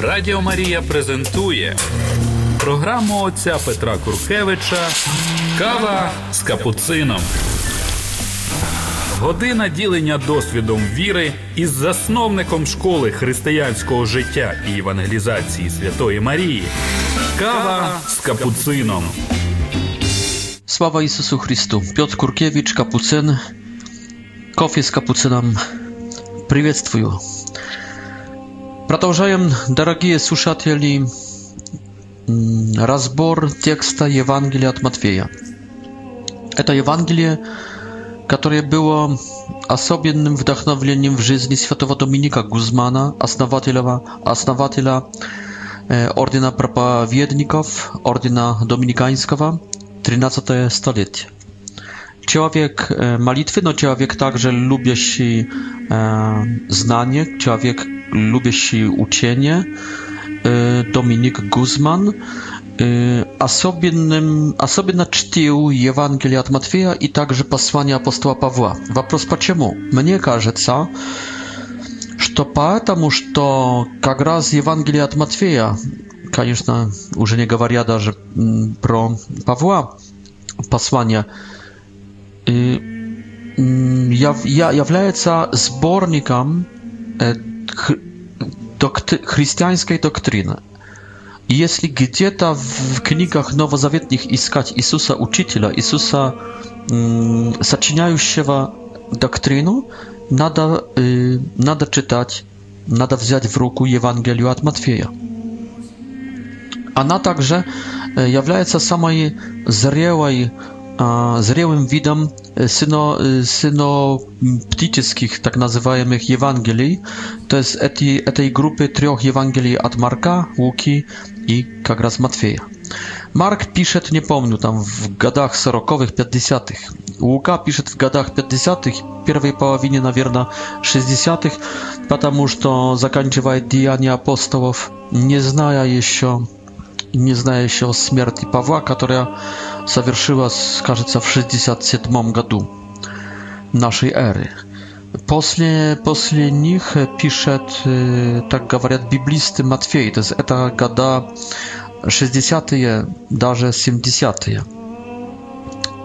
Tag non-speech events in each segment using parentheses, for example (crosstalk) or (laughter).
Радіо Марія презентує програму отця Петра Куркевича Кава з капуцином. Година ділення досвідом віри із засновником школи християнського життя і евангелізації Святої Марії. Кава з капуцином. Слава Ісусу Христу. Пьот Куркевич, капуцин. Кофі з капуцином. Привітствую. Продолжаем, дорогие слушатели, разбор текста Евангелия от Матфея. Это Евангелие, которое было особенным вдохновлением в жизни святого Доминика Гузмана, основателя, основателя Ордена Проповедников, Ордена Доминиканского, 13 столетие. Человек молитwy, no człowiek także lubiący e, znanie, człowiek, lubię sił ucienie, Dominik Guzman, особенным, особенно чтил Евангелие от Матфея и также послание апостола Павла. Вопрос почему? Мне кажется, что потому, что как раз Евангелие от Матфея, конечно, уже не говоря даже про Павла, послание, является сборником doktry, chrześcijańskiej doktryny. I jeśli gdzie-to w knigach nowozawietnych iskać Jezusa Uczyciela, Jezusa mm, zaczynaющего doktrynu, nada, y, nada czytać, nada wziąć w ruku Ewangelię od Matwieja. Ona także jest самой зрелой a zrełym widom e, syno, e, synoptycznych, tak nazywających Ewangelii, to jest tej grupy trzech Ewangelii od Marka, Łuki i jak raz Matwieja. Mark pisze, nie pomnił tam w gadach 40-tych, 50 Łuka pisze w gadach 50-tych, pierwszej połowie na 60-tych, ponieważ to zakończywa dziejania apostołów, nie znaje się nie znaje się o śmierci Pawła, która совершилась, кажется, в 67 году нашей эры. После, после них пишет, так говорят библисты, Матфей. То есть это года 60-е, даже 70-е.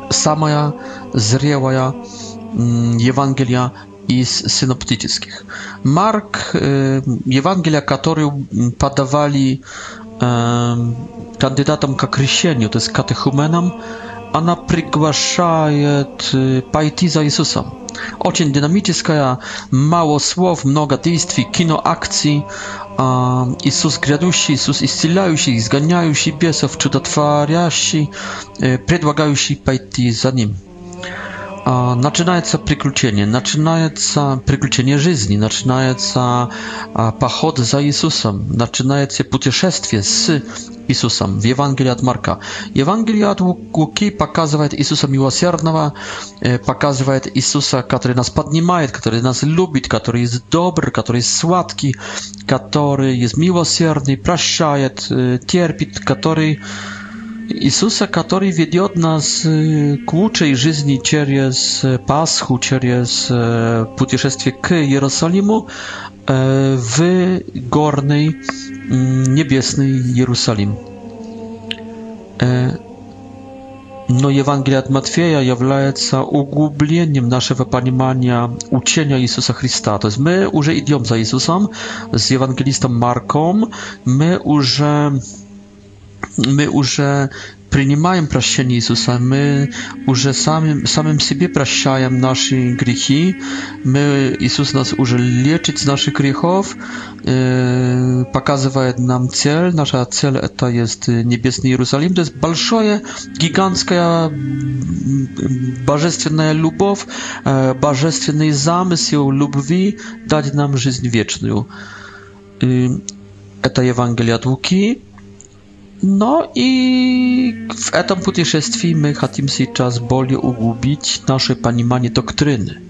Самая зрелая Евангелия из синоптических. Марк, Евангелия, которые подавали кандидатом к крещению, то есть катехуменом, она приглашает пойти за Иисусом. Очень динамическая, мало слов, много действий, кино, акций. Иисус грядущий, Иисус исцеляющий, изгоняющий бесов, чудотворящий, предлагающий пойти за Ним а, начинается приключение, начинается приключение жизни, начинается а, поход за Иисусом, начинается путешествие с Иисусом в Евангелии от Марка. Евангелие от Луки показывает Иисуса Милосердного, показывает Иисуса, который нас поднимает, который нас любит, который есть добр, который есть сладкий, который есть милосердный, прощает, терпит, который Иисуса, который ведет нас к лучшей жизни через Пасху, через путешествие к Иерусалиму в горный небесный Иерусалим. Но Евангелие от Матфея является углублением нашего понимания учения Иисуса Христа. То есть мы уже идем за Иисусом, с евангелистом Марком, мы уже мы уже принимаем прощение Иисуса, мы уже самим, самим себе прощаем наши грехи, мы, Иисус нас уже лечит с наших грехов, э, показывает нам цель, наша цель это есть Небесный Иерусалим, то есть большая, гигантская божественная любовь, э, божественный замысел любви дать нам жизнь вечную. Э, это Евангелие от Луки, no i w tym podróżowaniu my chcemy się czas bardziej ugubić nasze panimanie doktryny.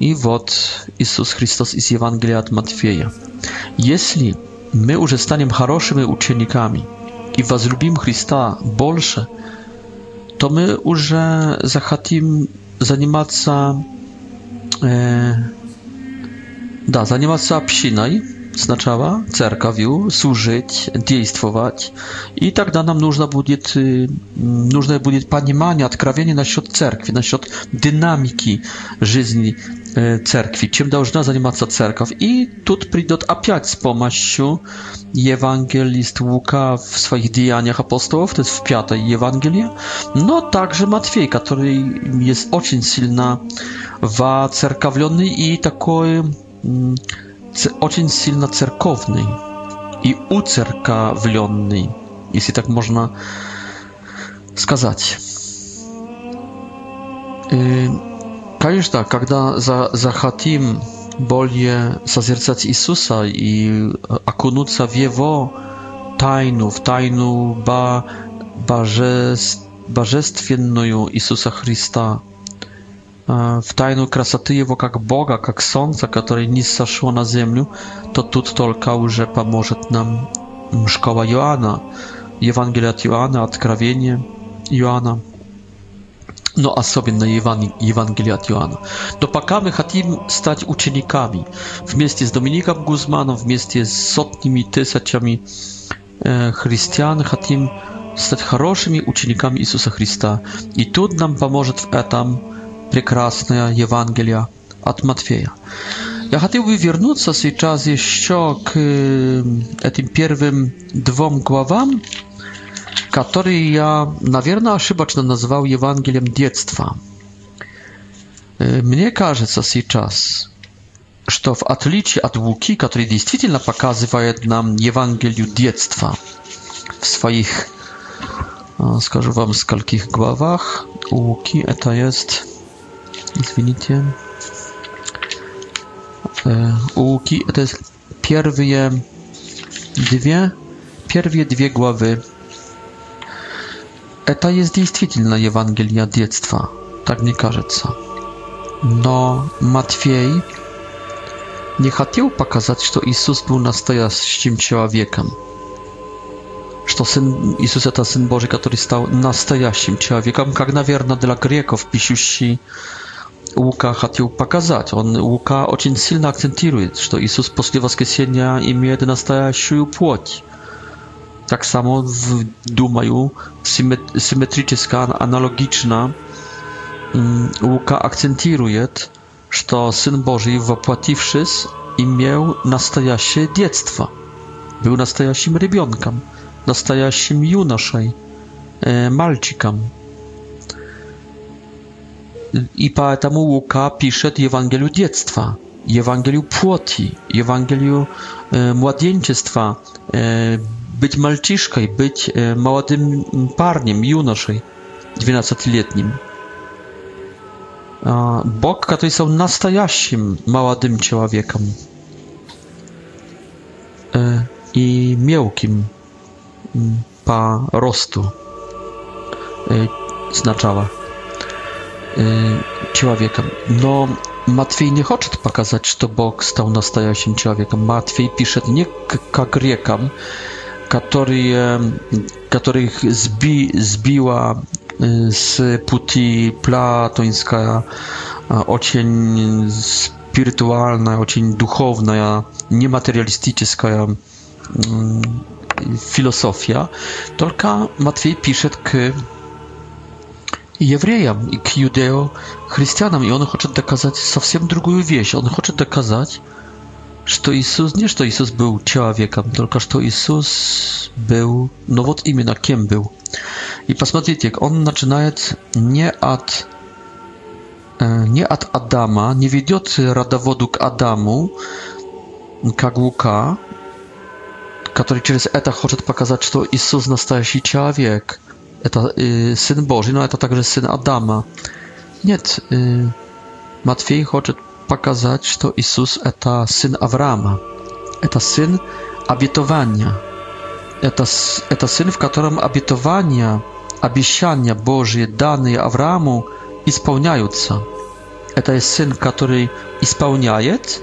I вот Jezus Chrystus z Ewangelii od Matwieja. Jeśli my już staniemy хорошими uczennikami i возлюбим Chrystusa больше, to my już e, zachatim zajmować się e, da, zajmować się сначала церковью служить, действовать. И тогда нам нужно будет, нужно будет понимание, откровение насчет церкви, насчет динамики жизни церкви, чем должна заниматься церковь. И тут придет опять с помощью евангелист Лука в своих деяниях апостолов, то есть в пятой Евангелии, но также Матфей, который jest очень сильно воцерковленный и такой очень сильно церковный и уцерковленный, если так можно сказать. И, конечно, когда за, захотим более созерцать Иисуса и окунуться в Его тайну, в тайну ба, божеств, божественную Иисуса Христа, в тайну красоты его как Бога, как Солнца, которое не сошло на землю, то тут только уже поможет нам школа Иоанна, Евангелие от Иоанна, Откровение Иоанна, но особенно Еван... Евангелие от Иоанна. Но пока мы хотим стать учениками, вместе с Домиником Гузманом, вместе с сотнями, тысячами э, христиан, хотим стать хорошими учениками Иисуса Христа. И тут нам поможет в этом прекрасное Евангелие от Матфея. Я хотел бы вернуться сейчас еще к этим первым двум главам, которые я, наверное, ошибочно назвал Евангелием детства. Мне кажется сейчас, что в отличие от Луки, который действительно показывает нам Евангелию детства в своих, скажу вам, скольких главах, у Луки это есть Извините. Łuki, to jest pierwsze dwie, pierwsze dwie głowy. Это jest действительно Ewangelia от детства, tak мне кажется. Но Матфей не хотел показать, что Иисус был настоящим человеком. Что Сын Иисус это Сын Божий, который стал настоящим человеком, как, наверное, для греков, пишущий Лука хотел показать. Он, Лука очень сильно акцентирует, что Иисус после воскресения имеет настоящую плоть. Tak samo, w, думаю, symetryczna, analogiczna Łuka akcentuje, że Syn Boży, wopłatiwszys, miał настоящее dziecko. Był настоящим ребенком, настоящим юношей, мальчиком. I поэтому Łuka pisze Ewangelię dziecka, Ewangelię płoti, Ewangelię e, młodzieńczeństwa, e, być malciszką, być e, młodym parniem, junoszej, 12-letnim. Bóg, który jest настоящим młodym człowiekiem e, i miałkim mm, po rostu e, znaczała человека. Но Матфей не хочет показать, что Бог стал настоящим человеком. Матфей пишет не как грекам, которые, которых сби, сбила с пути платонская, очень спиритуальная, очень духовная, нематериалистическая filosofia, tylko Matwiej pisze k и евреям, и к юдео, христианам, и он хочет доказать совсем другую вещь. Он хочет доказать, что Иисус, не что Иисус был человеком, только что Иисус был, но вот именно кем был. И посмотрите, он начинает не от не от Адама, не ведет родоводу к Адаму, как Лука, который через это хочет показать, что Иисус настоящий человек – это э, Сын Божий, но это также Сын Адама. Нет, э, Матфей хочет показать, что Иисус – это Сын Авраама, это Сын обетования, это, это Сын, в котором обетования, обещания Божьи, данные Аврааму, исполняются. Это есть Сын, который исполняет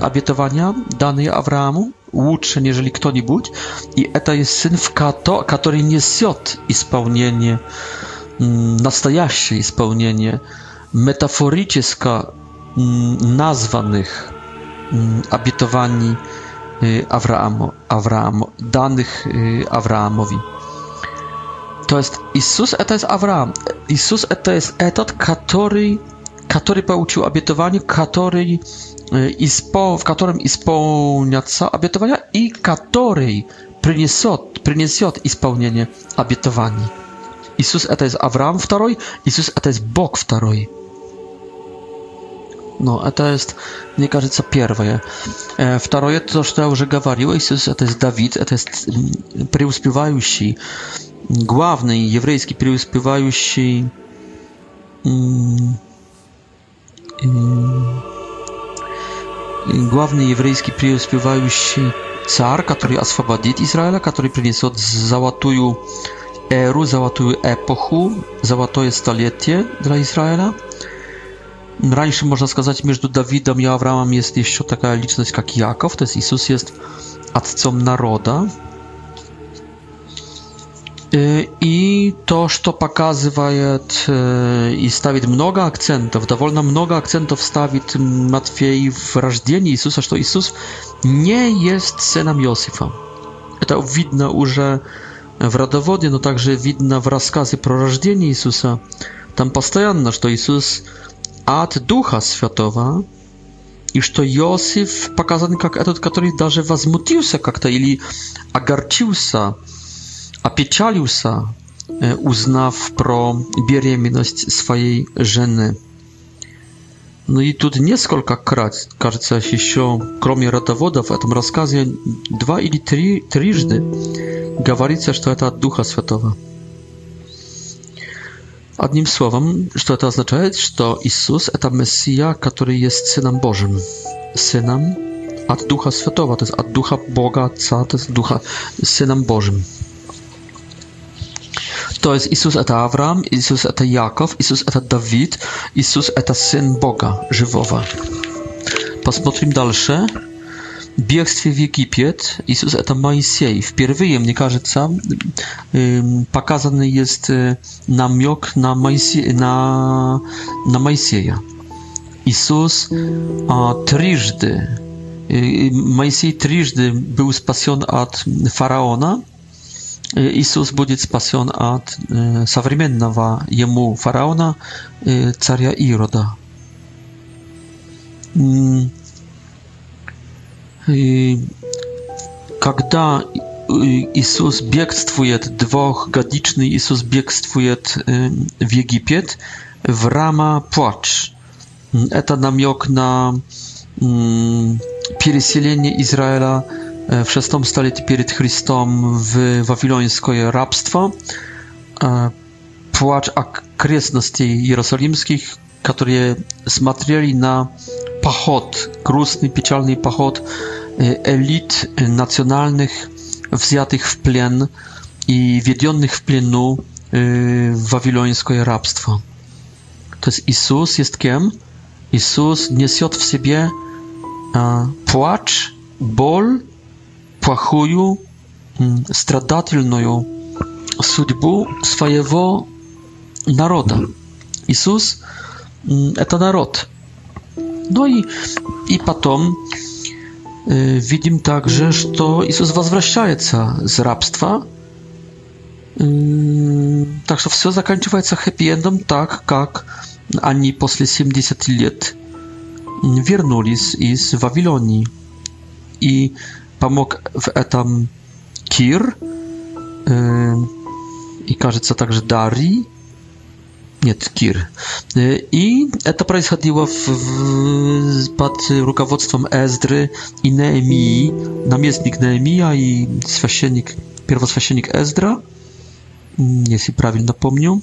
обетования, данные Аврааму, лучше, нежели кто-нибудь, и это есть сын в Като, который несет исполнение, настоящее исполнение метафорически названных обетований Аврааму, Аврааму, данных Авраамови. То есть Иисус это есть Авраам. Иисус это есть этот, который, который получил обетование, который и спо, в котором исполнятся обетования и который принесет, принесет исполнение обетований. Иисус это есть Авраам второй, Иисус это есть Бог второй. Но это есть, мне кажется, первое. Второе, то, что я уже говорил, Иисус это есть Давид, это есть преуспевающий, главный еврейский преуспевающий главный еврейский преуспевающий царь, который освободит Израиля, который принесет золотую эру, золотую эпоху, золотое столетие для Израиля. Раньше, можно сказать, между Давидом и Авраамом есть еще такая личность, как Яков, то есть Иисус есть отцом народа, И то, что показывает и ставит много акцентов, довольно много акцентов ставит Матфей в рождении Иисуса, что Иисус не есть сыном Иосифа. Это видно уже в родоводе, но также видно в рассказе про рождение Иисуса. Там постоянно, что Иисус от Духа Святого, и что Иосиф показан как этот, который даже возмутился как-то или огорчился, опечалился, узнав про беременность своей жены. Ну и тут несколько крат, кажется, еще, кроме родовода, в этом рассказе два или три, трижды говорится, что это от Духа Святого. Одним словом, что это означает, что Иисус – это Мессия, который есть Сыном Божьим. Сыном от Духа Святого, то есть от Духа Бога Отца, то есть Духа Сыном Божьим. To jest Jezus это Авраам, Jezus это Jakov, Jezus это Dawid, Jezus это Сын Boga Żywego. Посмотрим дальше. Бегстве в Египет. Иисус это Моисей. Впервые, мне кажется, показан есть намек на Моисея. На, на Моисея. Иисус трижды Моисей трижды был спасен от фараона, Иисус будет спасен от современного ему фараона, царя Ирода. И когда Иисус бегствует, двухгодичный Иисус бегствует в Египет, в рама плач. Это намек на переселение Израиля E, w szóstym stuleciu przed Chrystusem w wawilońskie rabstwo, e, płacz okresności jerozolimskich, którzy smatrzeli na pachot, grusny, pieczalny pachot e, elit nacjonalnych wziętych w plen i wiedzionych w plenu w wawilońskie To jest Jezus jest kim? Jezus niesie w sobie płacz, bol плохую, страдательную судьбу своего народа. Иисус – это народ. Ну и, и потом видим также, что Иисус возвращается с рабства. Так что все заканчивается хэппи-эндом так, как они после 70 лет вернулись из Вавилонии. И pomógł w etam Kir y, i i кажется także Dari. Nie, Kir. Y, I to происходило w, pod rukowodztwem Ezdry i Neemii, namiestnik Neemia i święcennik, pierwoswященник Ezdra, mm, jeśli prawidłowo napomniał.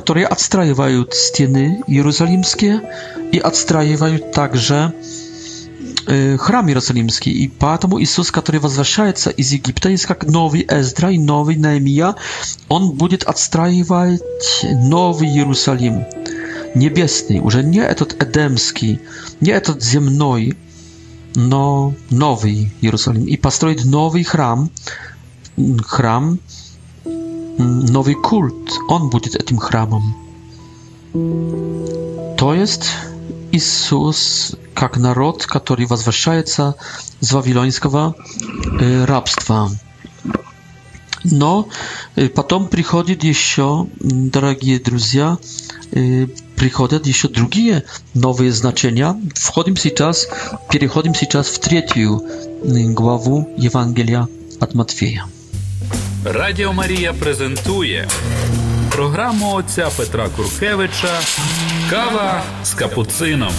которые отстраивают стены Иерусалимские и отстраивают также храм Иерусалимский, и поэтому Иисус, который возвращается из Египта, есть как новый Эздра и новый Наимия, он будет отстраивать новый Иерусалим, небесный, уже не этот эдемский, не этот земной, но новый Иерусалим, и построить новый храм, храм, nowy kult. On będzie tym chramem. To jest Иисус, как народ, который возвращается с вавилонского рабства. Но потом приходит еще, дорогие друзья, приходят еще другие новые значения. Входим сейчас, переходим сейчас в третью главу Евангелия от Матфея. Радио Мария презентует програму отця Петра Куркевича Кава з капуцином.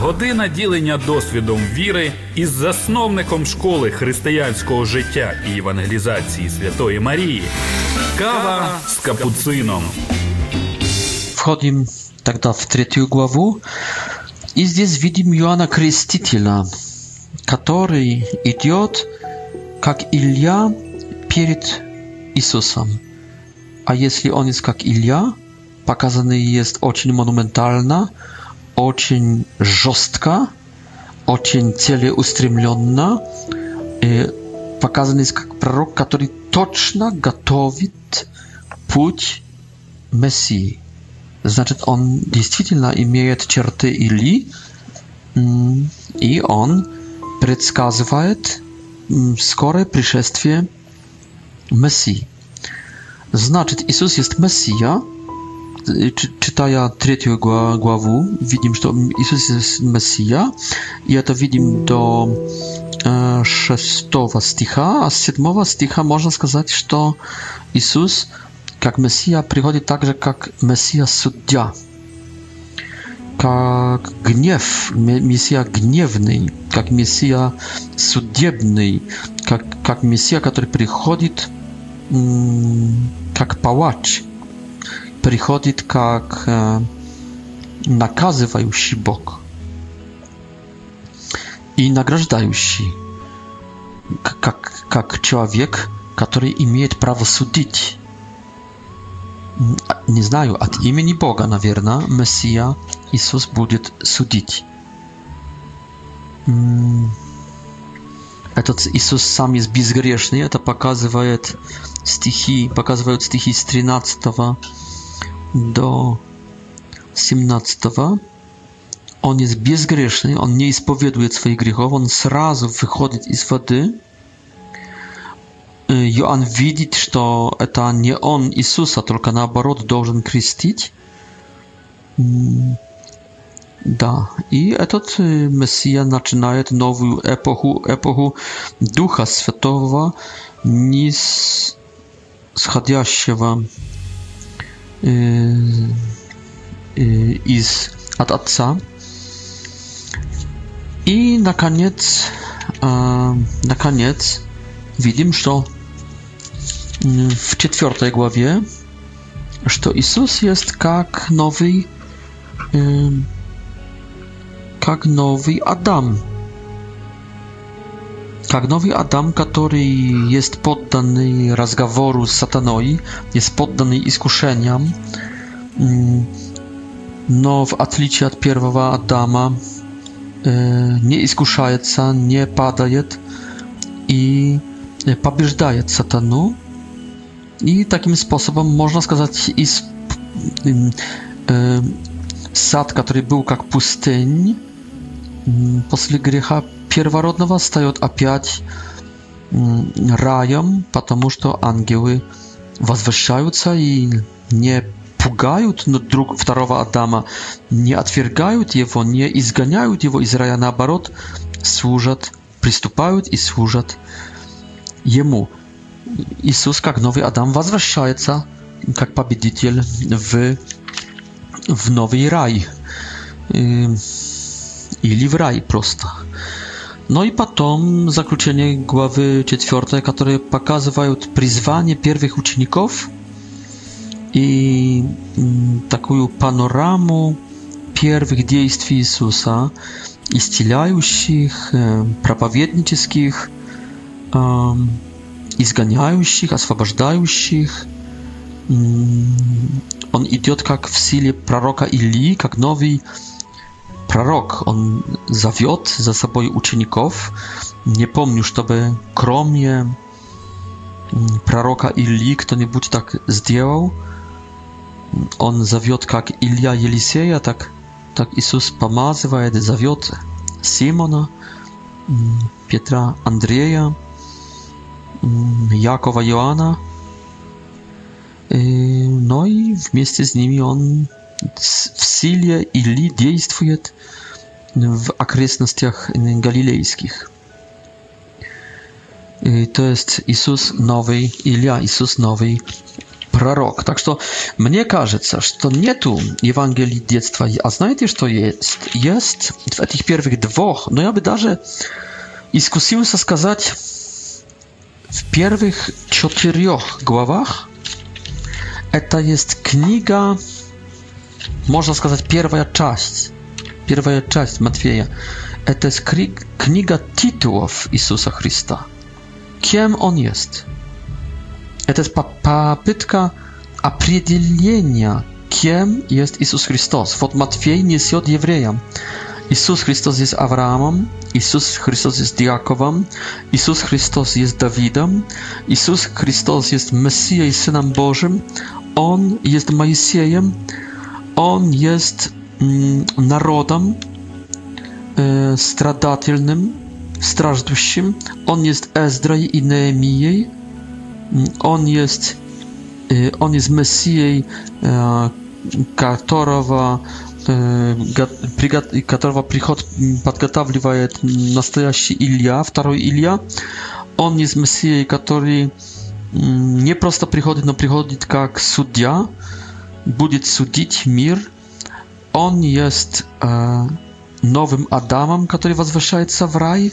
Година ділення досвідом віри із засновником школи християнського життя і евангелізації Святої Марії. Кава з капуцином. Входим тогда в третью главу. И здесь видим Иоанна Крестителя, который идет, как Илья, перед Иисусом. A если он есть как Илья, показанный есть очень монументально, очень жестко, очень целеустремленно, и показан есть как пророк, который точно готовит путь Мессии. Значит, он действительно имеет черты Или, и он предсказывает скорое пришествие Мессии. Значит, Иисус есть Мессия. Читая третью главу, видим, что Иисус есть Мессия. И это видим до шестого стиха, а с седьмого стиха можно сказать, что Иисус как Мессия приходит также как Мессия Судья, как гнев, Мессия гневный, как Мессия судебный, как, как Мессия, который приходит как палач приходит как наказывающий Бог и награждающий, как, как человек, который имеет право судить. Не знаю, от имени Бога, наверное, Мессия Иисус будет судить этот Иисус сам есть безгрешный. Это показывает стихи, показывают стихи с 13 до 17. Он есть безгрешный, он не исповедует своих грехов, он сразу выходит из воды. Иоанн видит, что это не он, Иисуса, только наоборот, должен крестить. Da. I etat y, Messia zaczyna nową epochę, epochę Ducha Świętego, nic schodzącego y, y, z od Ojca. I na koniec, na koniec widzimy, że w czwartej głowie, że to Isus jest jak nowy как новый Адам. Как новый Адам, который jest poddany rozmoworu z satanoi, jest poddany iskuszeniom, но в отличие от первого Адама не искушается, не падает и побеждает сатану. И таким способом, можно сказать, исп сад, который был как пустынь, после греха первородного стает опять раем, потому что ангелы возвышаются и не пугают друг второго Адама, не отвергают его, не изгоняют его из рая, наоборот, служат, приступают и служат ему. Иисус, как новый Адам, возвращается как победитель в w nowy raj. Ili w raj prosta. No i potem zakluczenie głowy czwartej, które pokazywają przyzwanie pierwszych uczniów i taką panoramę pierwszych działań Jezusa, istylających, propowiednicznych, um, izganiających, oswobodzających он идет как в силе пророка Илии, как новый пророк. Он зовет за собой учеников. Не помню, чтобы кроме пророка Илии кто-нибудь так сделал. Он зовет как Илья Елисея, так, так Иисус помазывает, зовет Симона, Петра, Андрея, Якова, Иоанна. Y, no i w miejscu z nimi on w sile i działa w okresnościach galilejskich. Y, to jest Jezus nowy Ilia, Jezus nowy prorok. także to mnie każe, że to nie tu Ewangelii dziecka, a znajdziesz to jest jest w tych pierwszych dwóch. No ja by darze iskusiłem się skazać w pierwszych czterech głowach. ETA jest kniga, można сказать, pierwsza część, pierwsza część Matwieja. ETA jest kniga tytułów Jezusa Chrysta. Kim on jest? ETA jest papytka определenia, kim jest Jezus Chrystus. Wod Matwiej niesie od Jewrejem. Jezus Chrystus jest Abrahamem, Jezus Chrystus jest Jakowem, Jezus Chrystus jest Dawidem, Jezus Chrystus jest Mesją i Synem Bożym, On jest Moisiejem, On jest mm, narodem e, stradatelnym, страждущим, On jest Ezdraj i Neemiej, mm, On jest, e, on jest Mesją, e, którego которого приход подготавливает настоящий Илья, второй Илья, он из Мессии, который не просто приходит, но приходит как судья, будет судить мир. Он есть новым Адамом, который возвышается в рай.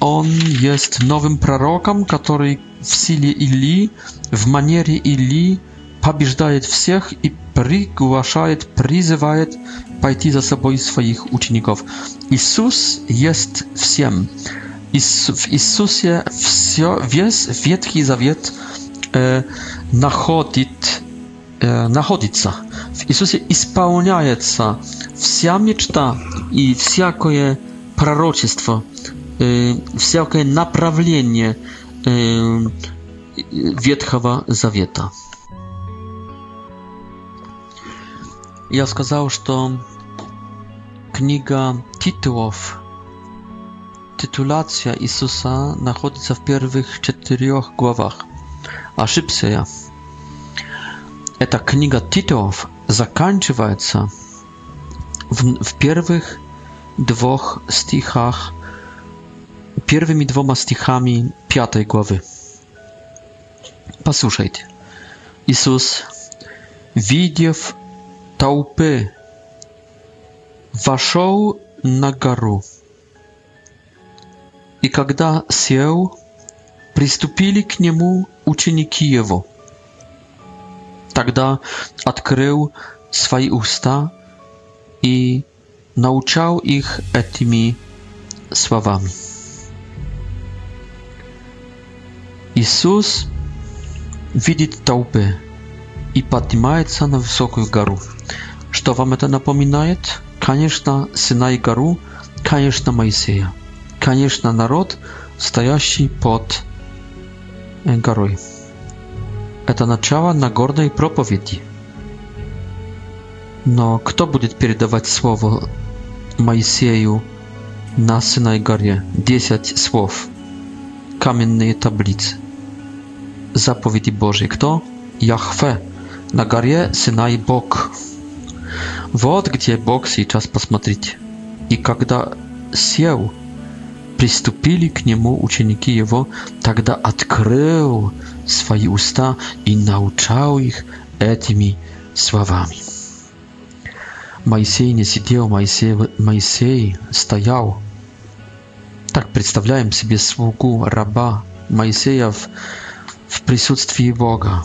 Он есть новым пророком, который в силе Или, в манере Или побеждает всех и приглашает, призывает пойти за собой своих учеников. Иисус есть всем. В Иисусе все, весь Ветхий Завет э, находит, э, находится. В Иисусе исполняется вся мечта и всякое пророчество, э, всякое направление э, Ветхого Завета. я сказал, что книга титулов, титуляция Иисуса находится в первых четырех главах. Ошибся я. Эта книга титулов заканчивается в, в первых двух стихах, первыми двумя стихами пятой главы. Послушайте. Иисус, видев толпы вошел на гору. И когда сел, приступили к нему ученики его. Тогда открыл свои уста и научал их этими словами. Иисус видит толпы. и поднимается на высокую гору. Что вам это напоминает? Конечно, Синай гору, конечно, Моисея. Конечно, народ, стоящий под горой. Это начало Нагорной проповеди. Но кто будет передавать слово Моисею на Синай горе? Десять слов. Каменные таблицы. Заповеди Божьи. Кто? Яхве на горе Синай Бог. Вот где Бог сейчас посмотрите. И когда сел, приступили к нему ученики его, тогда открыл свои уста и научал их этими словами. Моисей не сидел, Моисей, Моисей стоял. Так представляем себе слугу, раба Моисея в, в присутствии Бога.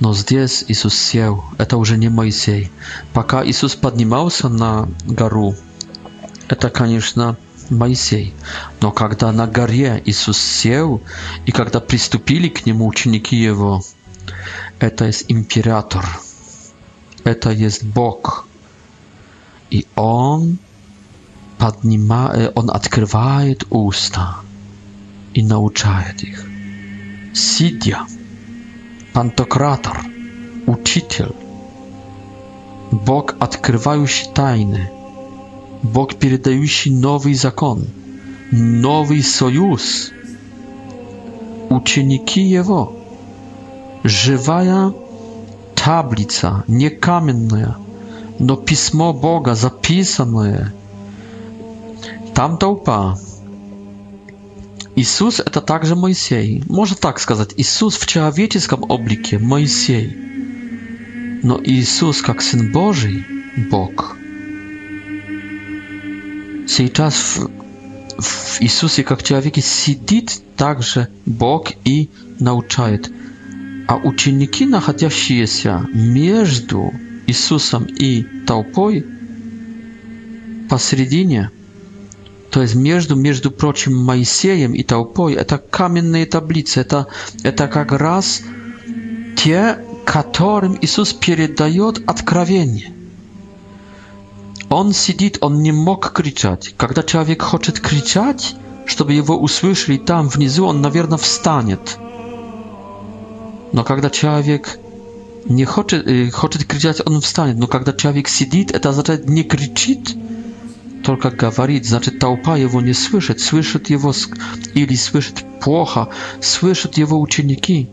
Nos 10 Иисус сел, это уже не Моисей. Пока Иисус поднимался на гору, это, конечно, Моисей. Но когда на горе Иисус сел, и когда приступили к нему ученики его, это есть император, это есть Бог. И он поднимает, он открывает уста и научает их, сидя. Pantokrator, uczyciel. Bóg odkrywają się tajny. Bóg передаje się nowy zakon, nowy sojusz. Uczniki jego. Żywa tablica, nie kamienna, no pismo Boga zapisane. Tam to upa. Иисус – это также Моисей. Можно так сказать, Иисус в человеческом облике – Моисей. Но Иисус как Сын Божий – Бог. Сейчас в, в Иисусе как человеке сидит также Бог и научает. А ученики, находящиеся между Иисусом и толпой, посредине – то есть между, между прочим, Моисеем и толпой, это каменные таблицы, это, это как раз те, которым Иисус передает откровение. Он сидит, он не мог кричать. Когда человек хочет кричать, чтобы его услышали там внизу, он, наверное, встанет. Но когда человек не хочет, хочет кричать, он встанет. Но когда человек сидит, это означает не кричит, только говорит, значит толпа его не слышит, слышит его или слышит плохо, слышат его ученики.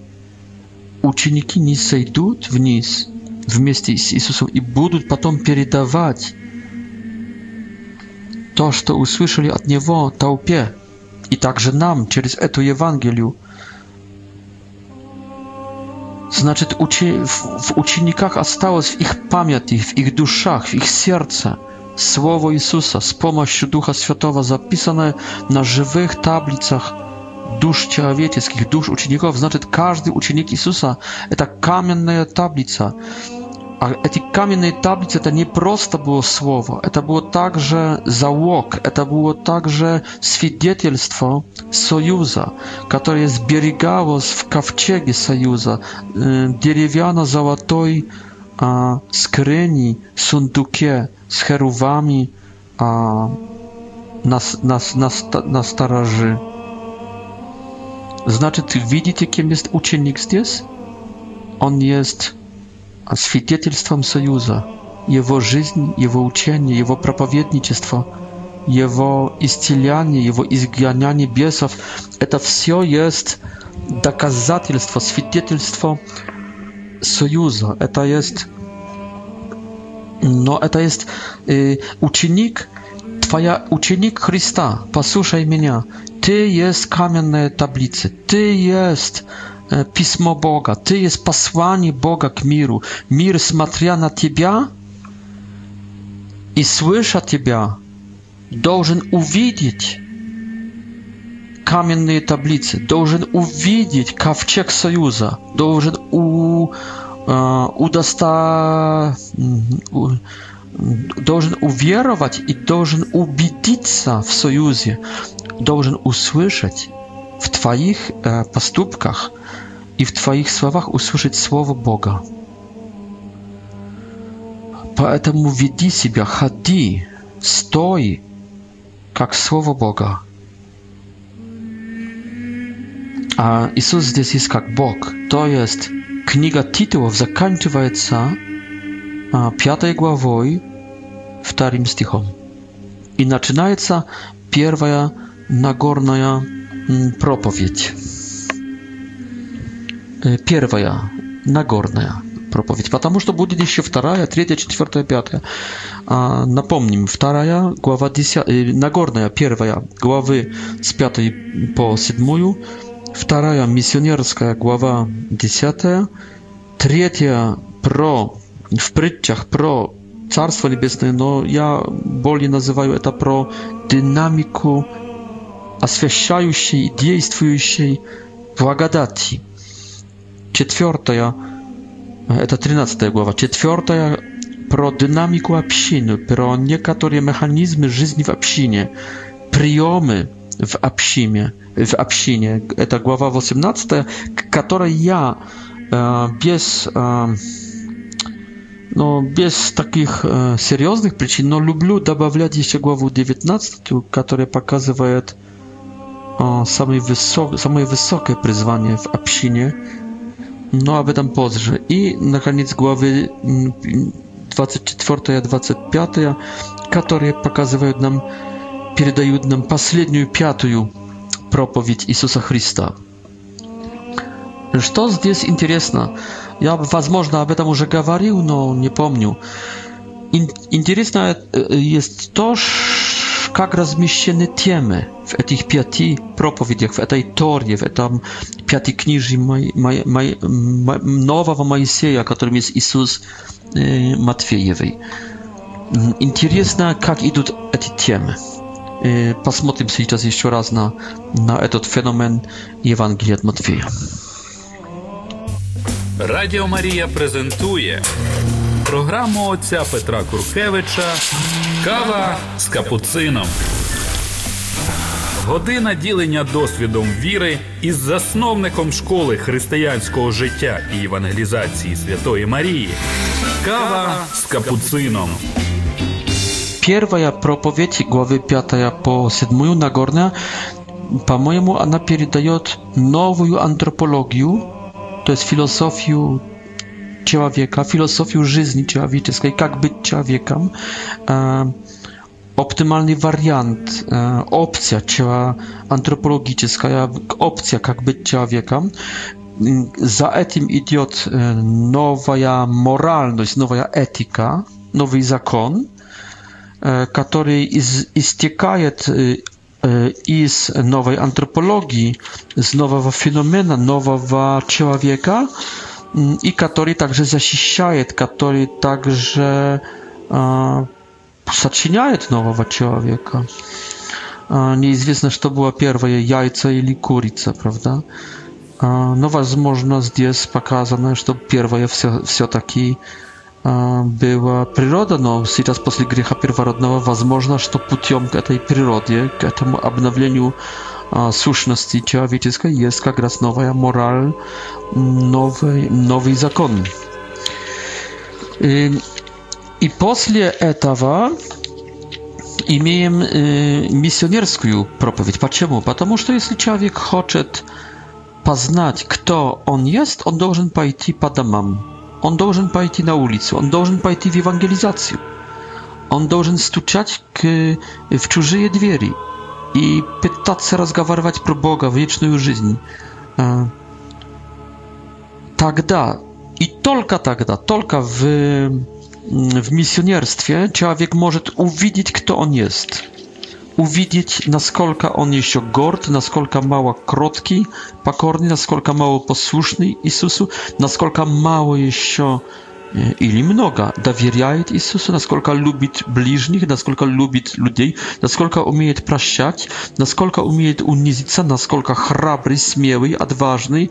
Ученики не сойдут вниз вместе с Иисусом и будут потом передавать то, что услышали от Него толпе и также нам через эту Евангелию. Значит, в учениках осталось в их памяти, в их душах, в их сердце – Słowo Jezusa z pomocą Ducha Świętego zapisane na żywych tablicach dusz człowieckich, dusz uczniów. Znaczy, każdy uczennik Jezusa to kamienna tablica. A te kamienne tablice to nie prosto było słowo, to było także załóg, to było także świadectwo sojuza, które zbierało w kawciegi sojuza, y, drewniana, złotoj, e, a skryni, sundukie z cheruwami a nas, nas, nas, nas, staraży. Znaczy, ty widzicie, kim jest uczennik zdes? On jest świadectwem sojuza. Jego życie, jego uczenie, jego propowiednictwo, jego istylianie, jego izgianianie biesów, to wszystko jest dokazatelstwo, świadectwo, sojuza. Eta jest. No, eta jest y, Twoja uczynnik Chrysta, posłuchaj mnie. Ty jest kamienne tablicy, Ty jest e, pismo Boga, Ty jest posłanie Boga k miru. Мир, смотря na Ciebie i słysza Ciebie, должен uwidzieć. каменные таблицы, должен увидеть ковчег союза, должен у, э, удоста, у, должен уверовать и должен убедиться в союзе, должен услышать в твоих э, поступках и в твоих словах услышать слово Бога. Поэтому веди себя, ходи, стой, как слово Бога. А Иисус здесь есть как Бог. То есть книга титулов заканчивается пятой главой, вторым стихом. И начинается первая Нагорная проповедь. Первая Нагорная проповедь, потому что будет еще вторая, третья, четвертая, пятая. Напомним, вторая глава, 10, Нагорная, первая главы с пятой по седьмую – вторая миссионерская глава 10, третья про в притчах про Царство Небесное, но я более называю это про динамику освящающей, действующей благодати. Четвертая, это 13 глава, четвертая про динамику общины, про некоторые механизмы жизни в общине, приемы, в общине, в общине. Это глава 18, которая я э, без, э, ну, без таких э, серьезных причин, но люблю добавлять еще главу 19, которая показывает э, самые, высок, самые высокие призвания в общине, но ну, об этом позже. И, наконец, главы 24-25, которые показывают нам передают нам последнюю пятую проповедь Иисуса Христа. Что здесь интересно? Я, возможно, об этом уже говорил, но не помню. Интересно есть то, как размещены темы в этих пяти проповедях, в этой Торе, в этом пяти книжи Май, Май, Май, нового Моисея, которым есть Иисус э, Матфеевый. Интересно, как идут эти темы. Посмотрим сейчас еще раз на, на этот феномен Евангелия от Матфея. Радіо Марія презентує програму отця Петра Куркевича Кава з капуцином. Година ділення досвідом віри із засновником школи християнського життя і евангелізації Святої Марії. Кава з капуцином первая проповедь главы 5 по 7 Нагорная, по-моему, она передает новую антропологию, то есть философию человека, философию жизни человеческой, как быть человеком, оптимальный вариант, опция антропологическая, опция как быть человеком. За этим идет новая моральность, новая этика, новый закон który istiekaje z nowej antropologii, z nowego fenomenu, ciała wieka i który także zasiściaje, który także zaczyniaje nowego człowieka. Nieizwiesne, co było pierwsze, jajce czy kurica, prawda? No, возможно, здесь pokazane, że pierwsze wszystko-таки wszystko была природа, но сейчас после греха первородного возможно, что путем к этой природе, к этому обновлению сущности человеческой есть как раз новая мораль, новый, новый закон. И, и после этого имеем э, миссионерскую проповедь. Почему? Потому что если человек хочет познать, кто он есть, он должен пойти по домам. Он должен пойти на улицу, он должен пойти в евангелизацию. Он должен стучать к, в чужие двери и пытаться разговаривать про Бога, вечную жизнь. Тогда и только тогда, только w, w misjonierstwie człowiek może uwidzieć, kto on jest uwidzieć, naskolka on jest gord, naskolka mała krotki, pokorny, naskolka mało posłuszny Jezusu, naskolka mało jest или много доверяет Иисусу, насколько любит ближних, насколько любит людей, насколько умеет прощать, насколько умеет унизиться, насколько храбрый, смелый, отважный,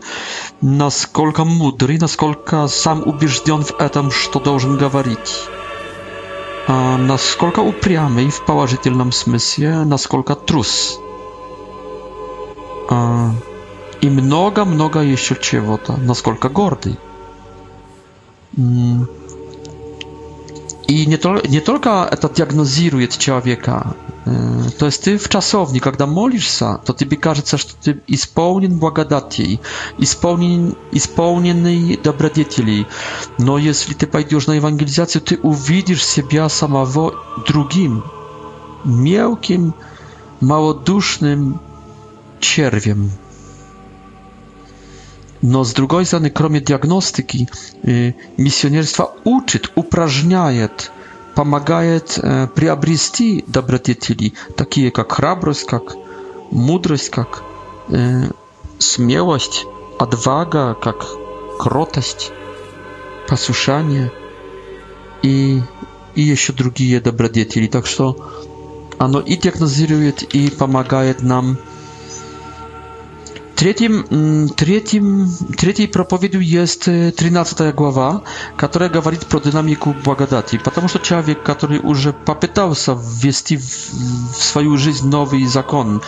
насколько мудрый, насколько сам убежден в этом, что должен говорить. Насколько упрямый в положительном смысле, насколько трус. И много-много еще чего-то, насколько гордый. И не, тол- не только это диагнозирует человека, То есть ты в часовне, когда молишься, то тебе кажется, что ты исполнен благодати, исполнен, исполненный добродетелей. Но если ты пойдешь на евангелизацию, ты увидишь себя самого другим, мелким, малодушным червем. Но с другой стороны, кроме диагностики, миссионерство учит, упражняет – помогает э, приобрести добродетели, такие как храбрость, как мудрость, как э, смелость, отвага, как кротость, послушание и, и еще другие добродетели. Так что оно и диагнозирует, и помогает нам Третьим, третьим, третьей проповедью есть 13 глава, которая говорит про динамику благодати. Потому что человек, который уже попытался ввести в свою жизнь новый закон,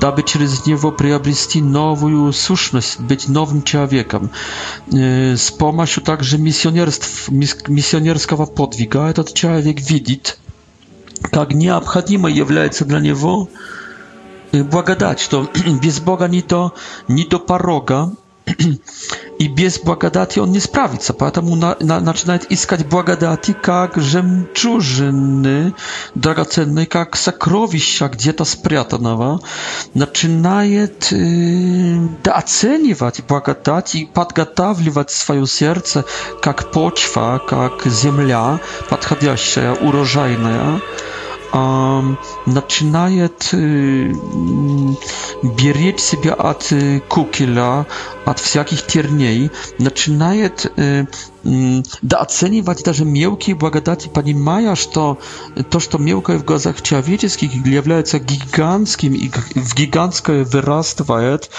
дабы через него приобрести новую сущность, быть новым человеком, с помощью также миссионерств, миссионерского подвига этот человек видит, как необходимо является для него благодать, что без Бога не до, не до порога, и без благодати он не справится, поэтому на, на, начинает искать благодати как жемчужины драгоценные, как сокровища где-то спрятанного, начинает э, дооценивать благодать и подготавливать свое сердце как почва, как земля подходящая, урожайная э, начинает э, беречь себя от э, кукеля, от всяких терней, начинает э, да оценивать даже мелкие благодати, понимая, что то, что мелкое в глазах человеческих является гигантским и в гигантское вырастает,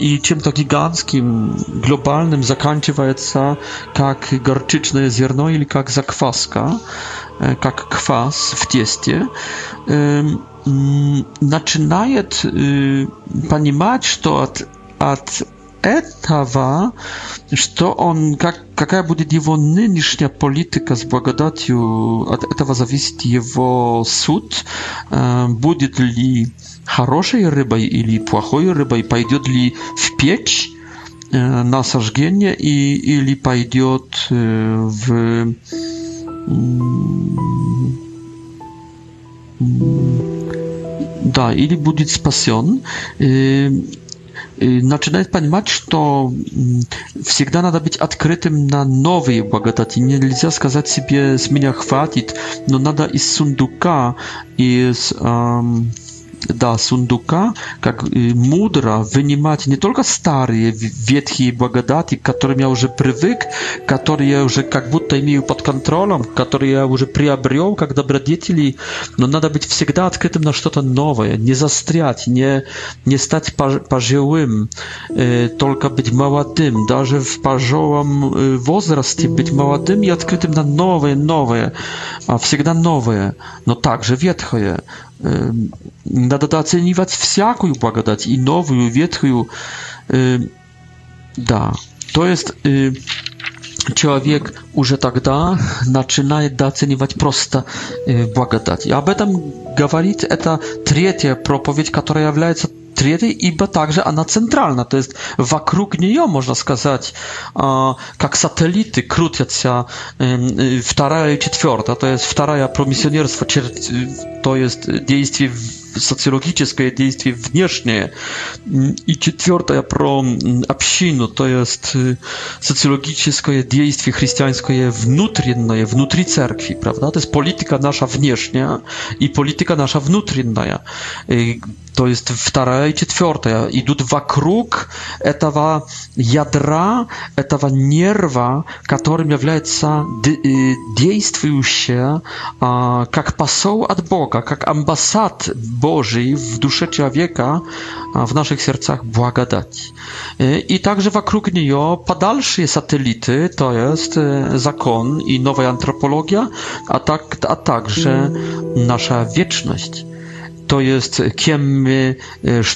и чем-то гигантским, глобальным заканчивается, как горчичное зерно или как закваска, как квас в тесте, начинает понимать, что от от этого, что он, как, какая будет его нынешняя политика с благодатью, от этого зависит его суд, э, будет ли хорошей рыбой или плохой рыбой, пойдет ли в печь э, на сожжение и, или пойдет э, в да, или будет спасен. начинает понимать, что всегда надо быть открытым на новые благодати. Нельзя сказать себе, с меня хватит, но надо из сундука, из... Эм, da sunduka, jak y, mudra wynimać nie tylko stare wietchi błagadati, którym ja już przywyk, które ja już jak butta imię pod kontrolą, które ja już przyabrzył, jak dobre dzieci, no nada być wsiegda odkrytym na coś nowe, nie zastriać, nie, nie stać pażyłym, y, tylko być małatym, darze w pażołom y, w e, być małatym i odkrytym na nowe, nowe, a wsiegda nowe, no także wietchoje, надо оценивать всякую благодать, и новую, ветхую. Да, то есть человек уже тогда начинает оценивать просто благодать. И об этом говорит эта третья проповедь, которая является Triery, ибо также она центральна, то есть вокруг нее, можно сказать, как сателлиты крутятся вторая и четвертая, то есть вторая про миссионерство, то есть действие socjologiczne действие внешнее, и четвертое про общину, то есть социологическое действие христианское внутреннее, внутри церкви, правда? То есть политика наша внешняя и политика наша внутренняя то есть вторая и четвертая, идут вокруг этого ядра, этого нерва, которым является действующая как посол от Бога, как амбассад Божий в душе человека, в наших сердцах благодать. И также вокруг нее подальшие сателлиты, то есть закон и новая антропология, а, так, а также наша вечность to jest kim my,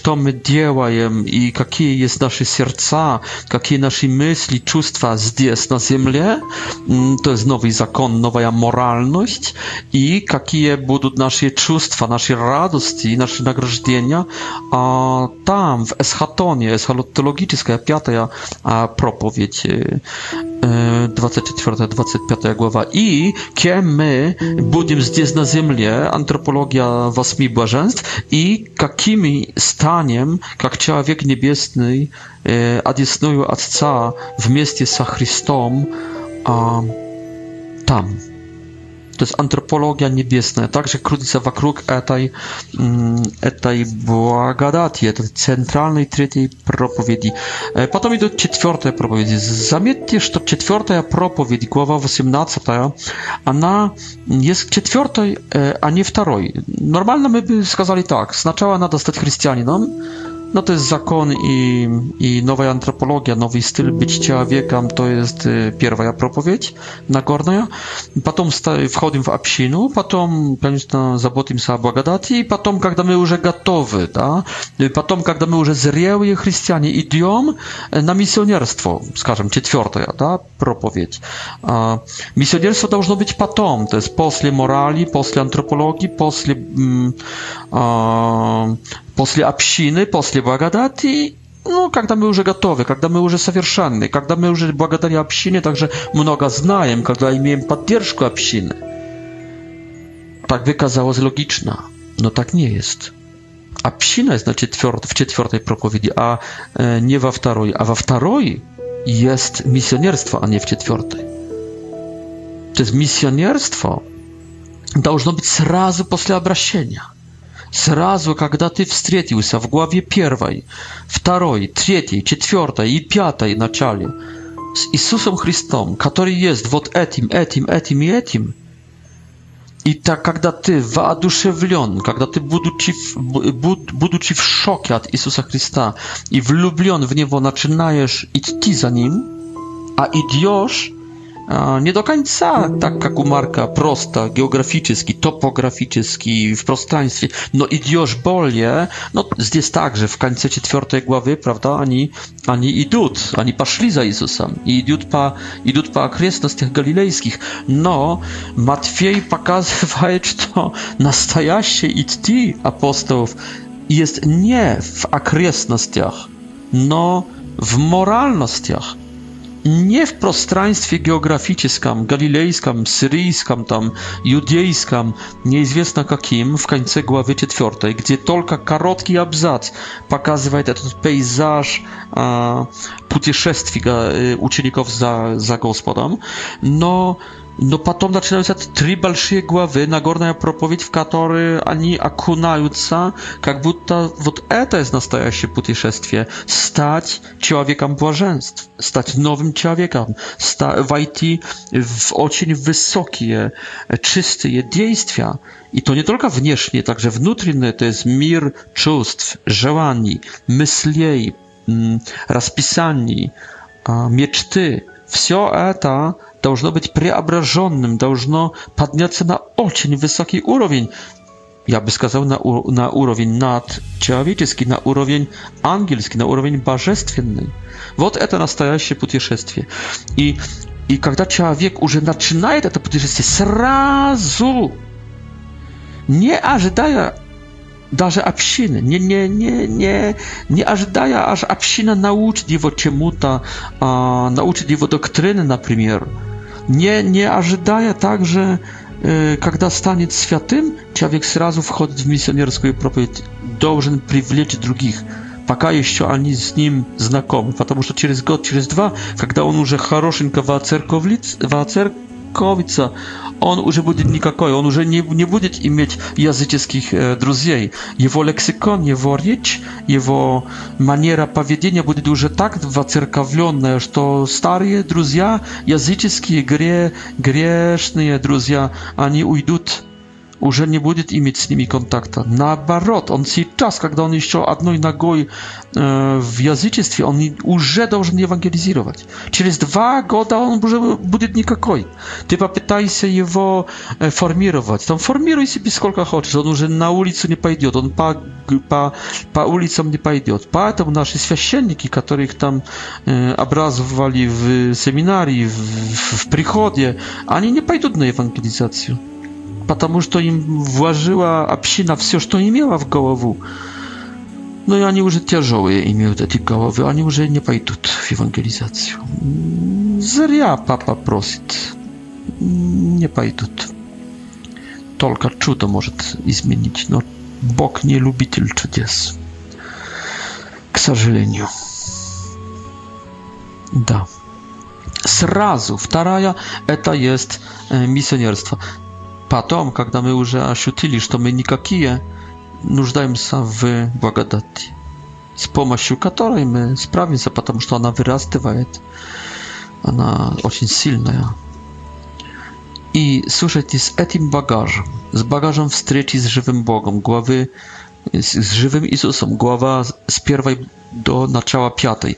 co e, my działajemy i jakie jest nasze serca, jakie nasze myśli, czustwa zdjęć na ziemię, mm, to jest nowy zakon, nowa moralność i jakie będą nasze czustwa, nasze radości, nasze nagrodzenia, a tam w eschatonie, eschatologiczna, piąta ja propowiedź, 24-25 e, e, głowa i kim my będziemy zdjęć na ziemię, antropologia wasmi błażeni, блаженств и какими станем, как человек небесный, э, одесную Отца вместе со Христом э, там to jest antropologia niebiesna, także krótica wokół etaj, mm, etaj błagadati, etaj centralnej trzeciej propowiedzi. E, potem idą czwarte propowiedzi. Zamietnie, że czwarta propowiedź, głowa 18, ona jest czwartej, e, a nie wtorej. Normalnie my by skazali tak, znaczała na dostać chrześcijaninom, no. No to jest zakon i, i nowa antropologia, nowy styl być człowiekiem, to jest y, pierwsza propowiedź na górnej. Potem wchodzimy w absinu, potem pewnie zabotim się o błagadati i potem, kiedy my już gotowy, da? Y, potem, kiedy my już zrieły chrześcijanie, idziemy na misjonerstwo, skażem, czwartą, da? propowiedź. A, misjonerstwo powinno być potem, to jest posle morali, posle antropologii, posle, mm, a, после общины, после благодати, ну, когда мы уже готовы, когда мы уже совершенны, когда мы уже благодаря общине также много знаем, когда имеем поддержку общины. Так бы казалось логично, но так не есть. Община значит, в четвертой проповеди, а э, не во второй. А во второй есть миссионерство, а не в четвертой. То есть миссионерство должно быть сразу после обращения – Сразу, когда ты встретился в главе первой, второй, третьей, четвертой и пятой начале с Иисусом Христом, который есть вот этим, этим, этим и этим, и так, когда ты воодушевлен, когда ты, будучи буд, будучи в шоке от Иисуса Христа и влюблен в Него, начинаешь идти за Ним, а идешь, nie do końca taka kumarka prosta, geograficzki, topograficzki, w prostaństwie. No idziesz bolje, no jest tak, że w końcu czwartej głowy, prawda, ani, ani idut, ani paszli za Jezusem, i idut pa, idut pa tych galilejskich. No, Matwiej pokazuje, (laughs) że to nastajaście idti apostołów jest nie w akresnostiach, no w moralnostiach nie w prostraństwie geograficznym, galilejskim, syryjskim, tam, judejskim, niezwiesna jakim, w końcu głowy czwartej, gdzie tylko krótki abzac pokazuje ten pejzaż podróżnika e, uczniów za, za gospodą, no но потом начинаются три большие главы, Нагорная проповедь, в которой они окунаются, как будто вот это есть настоящее путешествие. Стать человеком блаженств, стать новым человеком, ста войти в очень высокие, чистые действия. И to nie tylko внешние, także внутренние, to jest мир чувств, желаний, мыслей, расписаний, мечты. Все это должно быть преображенным, должно подняться на очень высокий уровень. Я бы сказал, на, на уровень надчеловеческий, на уровень ангельский, на уровень божественный. Вот это настоящее путешествие. И, и когда человек уже начинает это путешествие сразу, не ожидая даже общины, не, не, не, не, не ожидая, аж община научит его чему-то, а, научит его доктрины, например, не, не ожидая также, э, когда станет святым, человек сразу входит в миссионерскую проповедь, должен привлечь других, пока еще они с ним знакомы, потому что через год, через два, когда он уже хорошенько воцерковлится, воцерковлится, Коковица, он уже будет никакой, он уже не, не будет иметь языческих э, друзей. Его лексикон, его речь, его манера поведения будет уже так воцерковленная, что старые друзья, языческие, гре, грешные друзья, они уйдут уже не будет иметь с ними контакта. Наоборот, он сейчас, когда он еще одной ногой э, в язычестве, он уже должен евангелизировать. Через два года он уже будет никакой. Ты попытайся его э, формировать. Там формируй себе сколько хочешь. Он уже на улицу не пойдет, он по, по, по улицам не пойдет. Поэтому наши священники, которых там э, образовали в семинарии, в, в приходе, они не пойдут на евангелизацию потому что им вложила община все, что имела в голову. No i oni już ciężoły imię te głowy, oni już nie pójdą w ewangelizację. Zria papa prosi. Nie pójdą. Tylko czuto może zmienić. No, Bóg nie lubitel cudies. К сожалению. Да. Сразу вторая это есть миссионерство. Потом, когда мы уже ощутили, что мы никакие, нуждаемся в благодати, с помощью которой мы справимся, потому что она вырастывает, она очень сильная. И слушайте, с этим багажем, с багажем встречи с живым Богом, главы z żywym Jezusem, głowa z pierwszej do начала piątej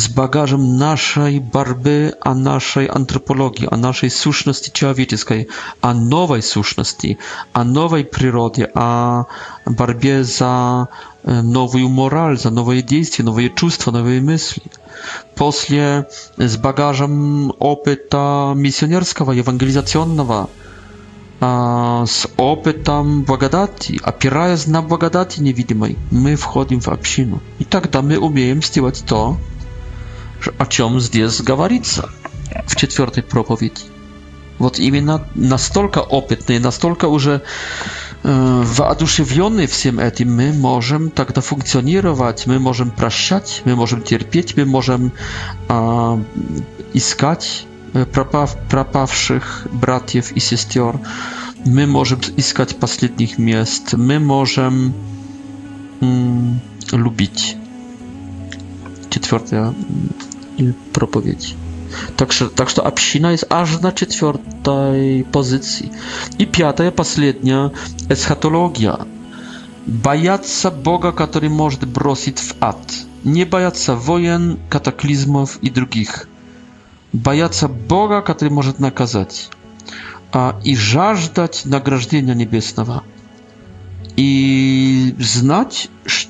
z bagażem naszej barby, a naszej antropologii, a naszej słuszności człowieczej, a nowej słuszności, a nowej przyrody, a barbie za e, nową moral, za nowe działanie, nowe czucia, nowe myśli. Posle z bagażem opyta misjonerskiego, ewangelizacyjnego, z opytam błagadati, opierając na błagadati niewidomej, my wchodzimy w obcinu. I tak da, my umiejemy stywać to, о чем здесь говорится в четвертой проповеди. Вот именно настолько опытные, настолько уже э, воодушевленные всем этим, мы можем тогда функционировать, мы можем прощать, мы можем терпеть, мы можем э, искать пропав, пропавших братьев и сестер, мы можем искать последних мест, мы можем э, любить. Четвертая i propowiedzi. Także, także община jest aż na czwartej pozycji. I piąta, ostatnia, eschatologia. Bajaca Boga, który może bросить w ad. Nie bajaca wojen, kataklizmów i drugich. Bajaca Boga, który może nakazać. A, I żażdać nagrażdienia niebieskiego. I znać, że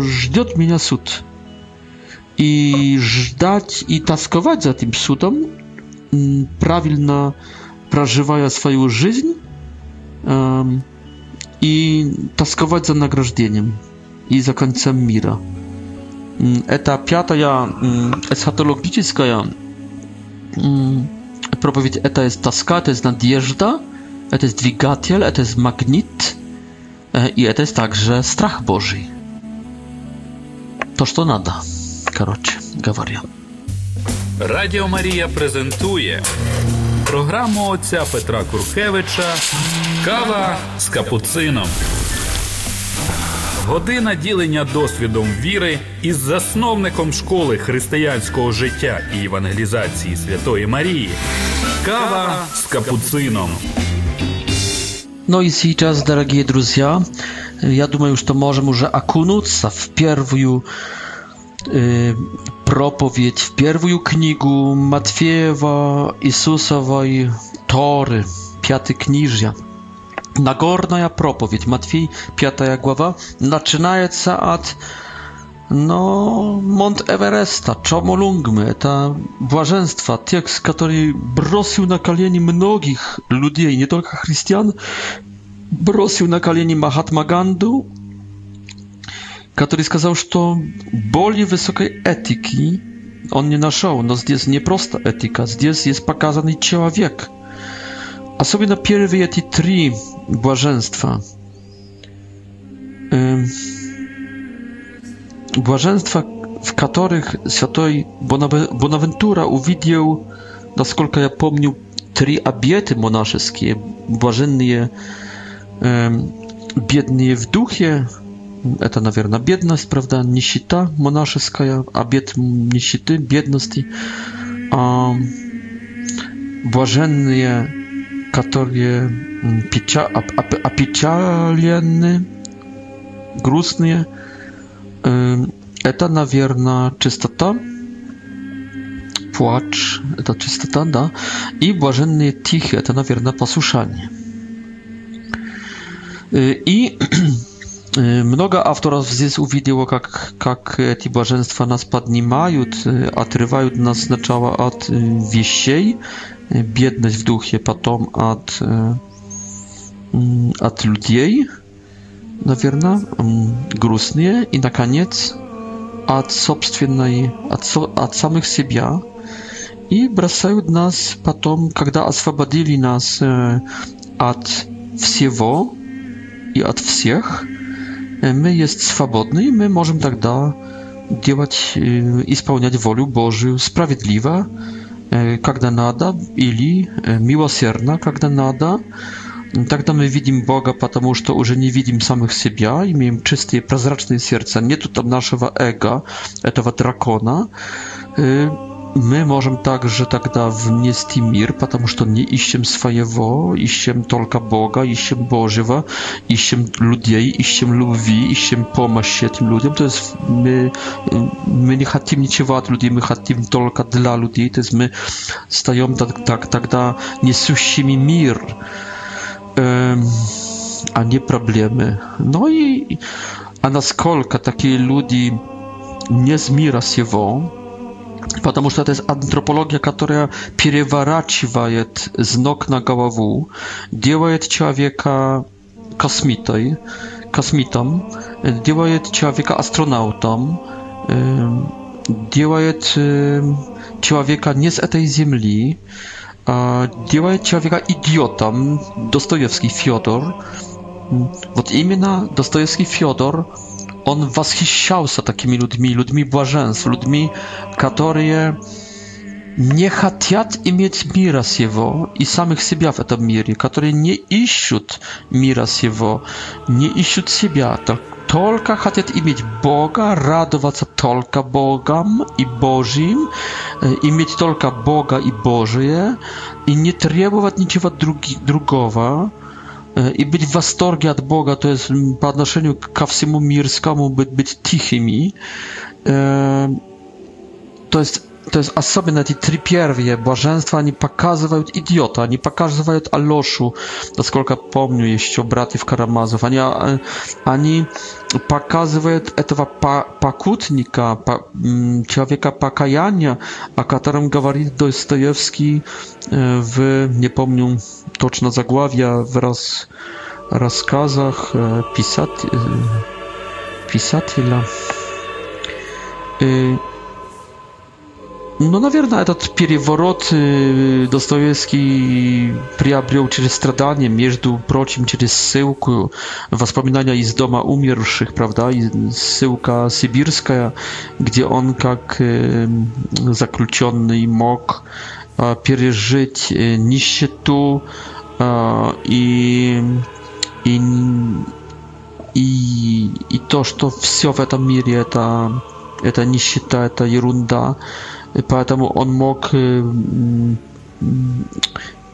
ждет mnie sąd i żdać i taskować za tym sudom, mm, prawilna prażywaja swoją żyzń i taskować za nagrożdzeniem i za końcem mira. Mm, eta piataja mm, eschatologiczna propowiedź eta jest taska, to jest nadjeżda, to jest dwigatiel, to jest magnit e, i to jest także strach Boży. To, co nada. коротше говоря. Радіо Марія презентує програму отця Петра Куркевича Кава з капуцином. Година ділення досвідом віри із засновником школи християнського життя і евангелізації Святої Марії. Кава з капуцином. Ну і сейчас, дорогі друзья, я думаю, що можемо уже окунуться в первую проповедь в первую книгу Матфеева, Иисусовой Торы, пятый книжья. Нагорная проповедь, Матфей, пятая глава, начинается от no, Mont Everesta, Czomolungmy, это блаженство, текст, который бросил на колени многих людей, не только христиан, бросил на колени Махатмаганду который сказал, что более высокой этики он не нашел, но здесь не просто этика, здесь есть показанный человек. Особенно первые эти три блаженства. Блаженства, w których świętej Bonaventura uwidział, naskолько ja pomnił, trzy obiety monaszewskie, błażennie, e, biednie w duchie, это, наверное, бедность, правда, нищета монашеская, обед нищеты, бедности. А, блаженные, которые печа, оп, опечалены, грустные, это, наверное, чистота, płacz, ta czystoта, да, i błażenny tichy, to, naверное, posłuszanie. I Много авторов здесь увидело, как, как эти блаженства нас поднимают, отрывают нас сначала от вещей, бедность в духе, потом от, от людей, наверное, грустные, и, наконец, от собственной, от, от самых себя, и бросают нас потом, когда освободили нас от всего и от всех – my jest swobodny i my możemy тогда делать, исполнять волю Божию справедливо, когда надо, или милосердно, когда надо. Тогда мы видим Бога, потому что уже не видим самых себя, имеем чистые, прозрачные сердца. Нету там нашего эго, этого дракона мы можем также тогда внести мир, потому что не ищем своего, ищем только Бога, ищем Божьего, ищем людей, ищем любви, ищем помощи этим людям. То есть мы, мы не хотим ничего от людей, мы хотим только для людей. То есть мы стаем так, так, тогда несущими мир, э, а не проблемы. Ну и а насколько такие люди не с мира сего, потому что это антропология, которая переворачивает с ног на голову, делает человека космитой, космитом, делает человека астронавтом, делает человека не с этой Земли, а делает человека идиотом, Достоевский Федор. Вот именно Достоевский Федор – Он восхищался такими людьми, людьми блаженств, людьми, которые не хотят иметь мира с Его и самих себя в этом мире, которые не ищут мира с Его, не ищут себя, только хотят иметь Бога, радоваться только Богом и Божьим, иметь только Бога и Божие, и не требовать ничего друг, другого, E, i być w astorgi od Boga to jest po odnoszeniu ka wszystkiemu mirskiemu być być cichymi. E, to jest to jest osobne te trzy pierwsze błażeństwa, nie pokazują idiota, oni pokazują Aloszu, do skolka pomnił jeszcze obraty w Karamazów, oni, oni pokazują tego pakutnika, mm, człowieka pokajania, o którym mówi Dostojewski e, w, nie pomnił toczna zagławia, w raz, rozkazach e, pisat, e, pisatela. Y, Но, наверное, этот переворот Достоевский приобрел через страдания, между прочим, через ссылку, воспоминания из дома умерших, правда, ссылка сибирская, где он как заключенный мог пережить нищету и, и, и, и то, что все в этом мире это, это нищета, это ерунда поэтому он мог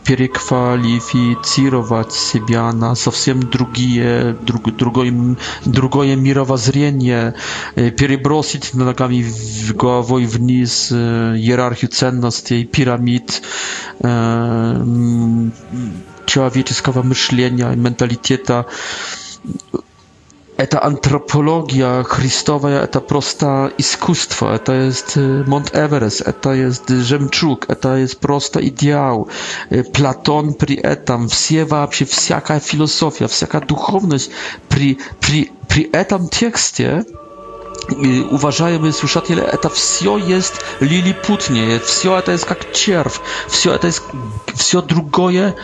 переквалифицировать себя на совсем другие, друг, другое, другое мировоззрение, перебросить ногами в, головой вниз иерархию ценностей, пирамид человеческого мышления, менталитета эта antropologia Chrystowa, это просто искусство, это есть Монт Эверест, это есть жемчуг, это есть просто идеал. Платон при этом, все вообще, всякая философия, всякая духовность при, при, при этом тексте – уважаемые слушатели, это все есть лилипутнее, все это есть как червь, все это есть все другое,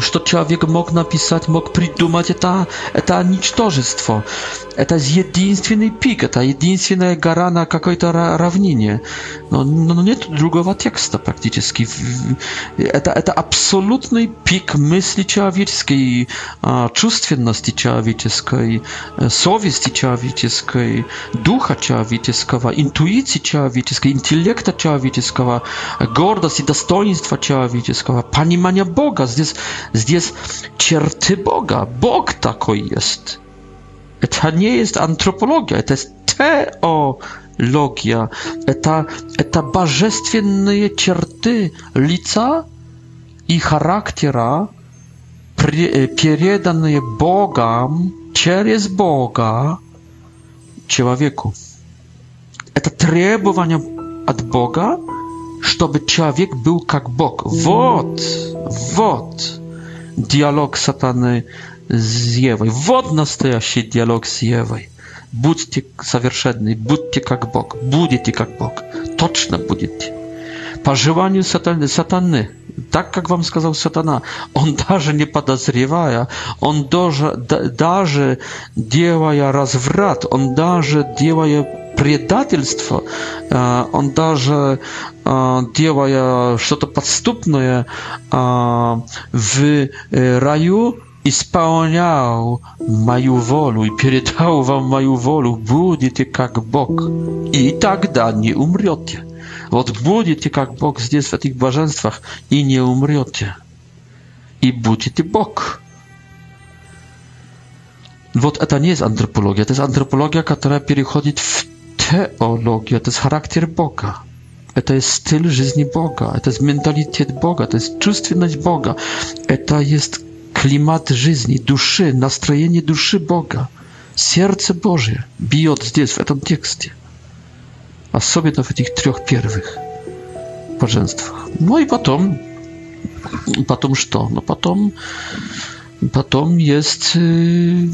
что человек мог написать, мог придумать, это, это ничтожество. Это единственный пик, это единственная гора на какой-то равнине. Но, но нет другого текста практически. Это, это абсолютный пик мысли человеческой, чувственности человеческой, совести человеческой, духа духа человеческого, интуиции человеческой, интеллекта человеческого, гордости, достоинства человеческого, понимания Бога. Здесь, здесь черты Бога. Бог такой есть. Это не есть антропология, это есть теология. Это, это божественные черты лица и характера, переданные Богом через Бога человеку. Это требование от Бога, чтобы человек был как Бог. Вот, вот диалог сатаны с Евой. Вот настоящий диалог с Евой. Будьте совершенны, будьте как Бог, будете как Бог. Точно будете. По желанию сатаны, сатаны так как вам сказал сатана, он даже не подозревая, он даже, даже делая разврат, он даже делая предательство, э, он даже э, делая что-то подступное э, в раю, исполнял мою волю и передал вам мою волю, будете как Бог, и тогда не умрете. Вот будете, как Бог здесь, в этих блаженствах, и не умрете. И будете Бог. Вот это не есть антропология, это есть антропология, которая переходит в теологию, это есть характер Бога. Это есть стиль жизни Бога, это есть менталитет Бога, это есть чувственность Бога, это есть климат жизни, души, настроение души Бога. Сердце Божье бьет здесь, в этом тексте. a sobie nawet tych трех первых божествах. No i potem, potem co? No potem, potem jest y,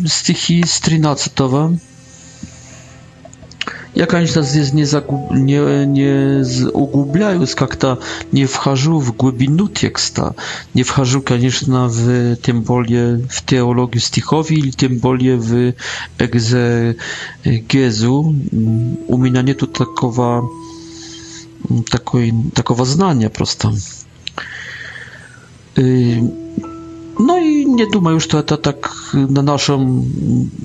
z 13 Jakaś nas jest не, загуб... не, не углубляюсь как-то, не вхожу в глубину текста, не вхожу, конечно, в, тем более в теологию стихов или тем более в экзегезу. У меня нету такого, такой, такого знания просто. Ну и не думаю, что это так на нашем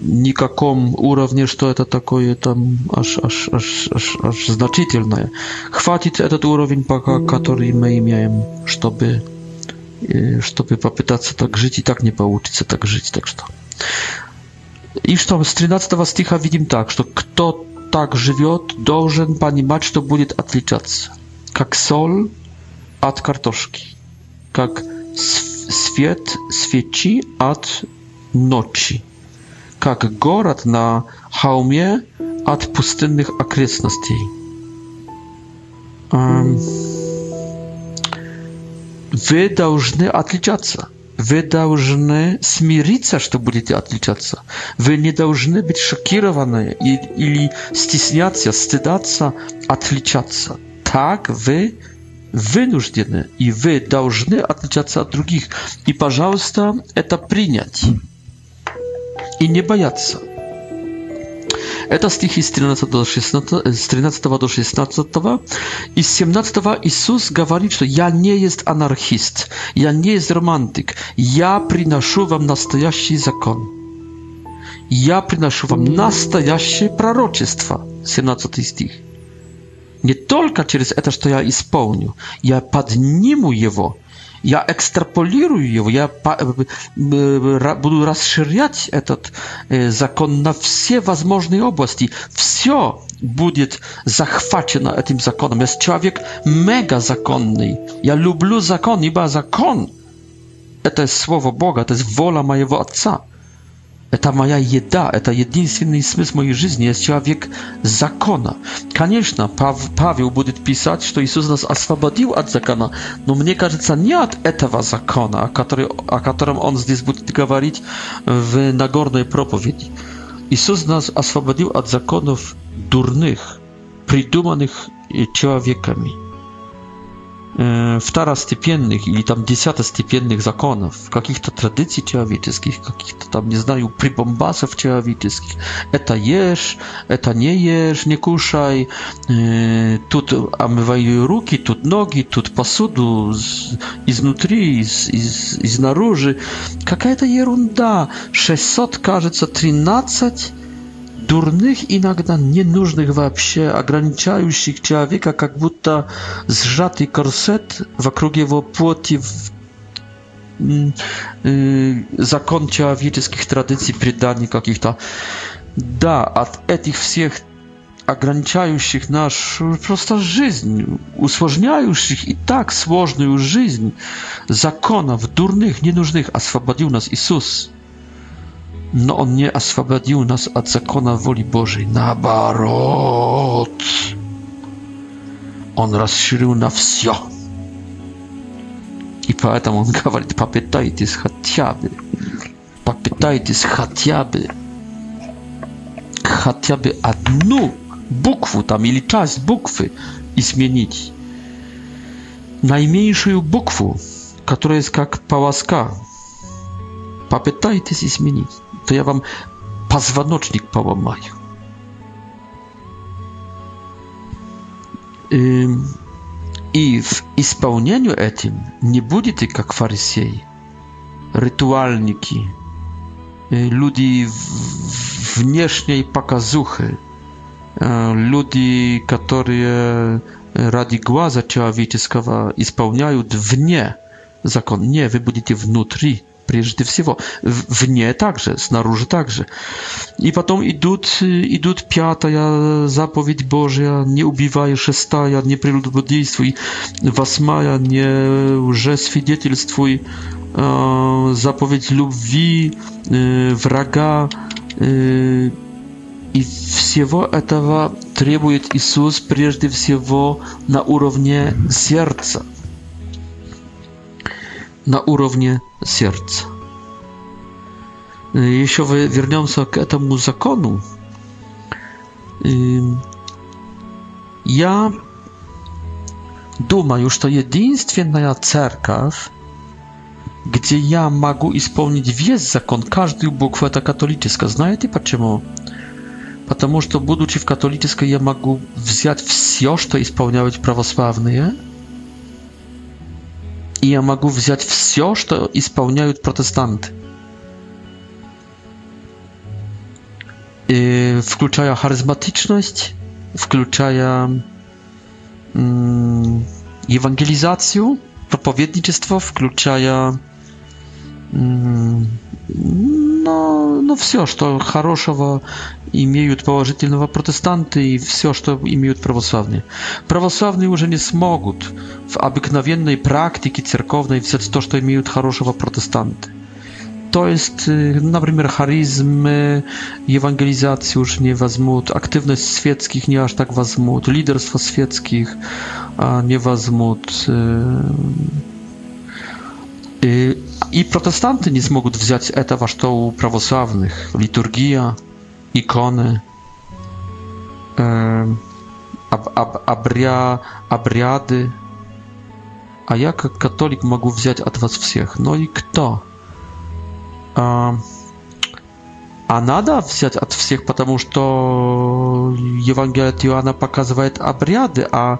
никаком уровне, что это такое там аж, аж, аж, аж, аж значительное. Хватит этот уровень пока, который мы имеем, чтобы, э, чтобы попытаться так жить, и так не получится так жить, так что... И что, с 13 стиха видим так, что кто так живет, должен понимать, что будет отличаться. Как соль от картошки, как сфера Свет świeci od noci, как город на холме от пустынных окрестностей. Вы должны отличаться. Вы должны смириться, что будете отличаться. Вы не должны быть шокированы или стесняться, стыдаться, отличаться. Так вы вынуждены и вы должны отличаться от других. И, пожалуйста, это принять и не бояться. Это стихи с 13 до 16, с 13 до 16 и с 17 Иисус говорит, что «Я не есть анархист, я не есть романтик, я приношу вам настоящий закон». Я приношу вам настоящее пророчество. 17 стих nie tylko przez to, co ja spełnił, ja podnimu jego, ja ekstrapoliruję jego, ja e, e, będę rozszerzać ten zakon na wszystkie możliwe obszary. Wszystko będzie zachwacone tym zakonem. Jest człowiek mega zakonny. Ja lubię zakon, bo zakon e, to jest słowo Boga, to jest wola mojego Ojca. Это моя еда, это единственный смысл моей жизни, есть человек закона. Конечно, Пав, Павел будет писать, что Иисус нас освободил от закона, но мне кажется, не от этого закона, который, о котором он здесь будет говорить в Нагорной проповеди. Иисус нас освободил от законов дурных, придуманных человеками wtorostепенных или там десятостепенных законов, каких-то традиций человеческих, каких-то там, не знаю, прибамбасов человеческих. Это ешь, это не ешь, не кушай, тут омывай руки, тут ноги, тут посуду изнутри, из, из, изнаружи. Какая-то ерунда. 600, кажется, 13 дурных, иногда ненужных вообще, ограничающих человека, как будто сжатый корсет вокруг его плоти в закон человеческих традиций, преданий каких-то. Да, от этих всех ограничающих нашу просто жизнь, усложняющих и так сложную жизнь законов дурных, ненужных, освободил нас Иисус. No on nie oswobodził nas od zakona woli Bożej. Naоборот. On rozszerzył na wszystko. I поэтому on mówi, popytajcie chociażby. Popytajcie chociażby. Chociażby jedną bukwu tam, ili część bukwy i zmienić. Najmniejszą bukwę, która jest jak pałaska. Popytajcie i zmienić to ja wam pazwanocznik połamaj. I w spełnieniu etym nie budzi tylko kwarysiej, rytualniki, y, ludzi wnieśnej pokazuchy, y, ludzi, którzy y, radi głaza ciała wiecieckiego spełniają dnie zakon. Nie, wy budzicie wnutri прежде всего. Вне также, снаружи также. И потом идут, идут пятая заповедь Божья, не убивай, шестая, не прелюбодействуй, восьмая, не уже свидетельствуй, заповедь любви, врага, и всего этого требует Иисус прежде всего на уровне сердца на уровне сердца. Еще вернемся к этому закону. Я думаю, что единственная церковь, где я могу исполнить весь закон, каждую букву, это католическая. Знаете почему? Потому что, будучи в католической, я могу взять все, что исполняют православные – и я могу взять все, что исполняют протестанты, и, включая харизматичность, включая евангелизацию, проповедничество, включая no, no все, что хорошего имеют положительного протестанты и все, что имеют православные. Православные уже не смогут в обыкновенной практике церковной взять то, что имеют хорошего протестанты. То есть, э, например, харизмы, э, евангелизацию уже не возьмут, активность светских не аж так возьмут, лидерство светских а, не возьмут. И, э. и протестанты не смогут взять этого, что у православных. Литургия, ikony, ab, ab, abria, abriady. A jak katolik mógł wziąć od was wszystkich? No i kto? А надо взять от всех, потому что Евангелие от Иоанна показывает обряды, а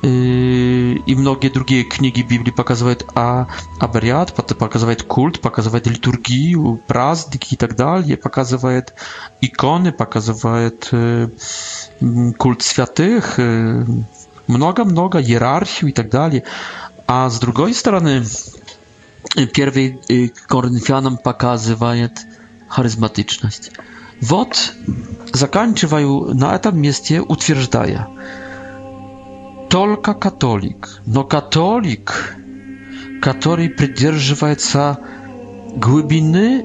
э, и многие другие книги Библии показывают а, обряд, показывает культ, показывает литургию, праздники и так далее, показывает иконы, показывает э, культ святых, э, много-много, иерархию и так далее. А с другой стороны, первый Коринфянам показывает charyzmatyczność. Wot zakończywają na tym miejscu utwierdzają. Tylko katolik, no katolik, który przydzierżywa się głębiny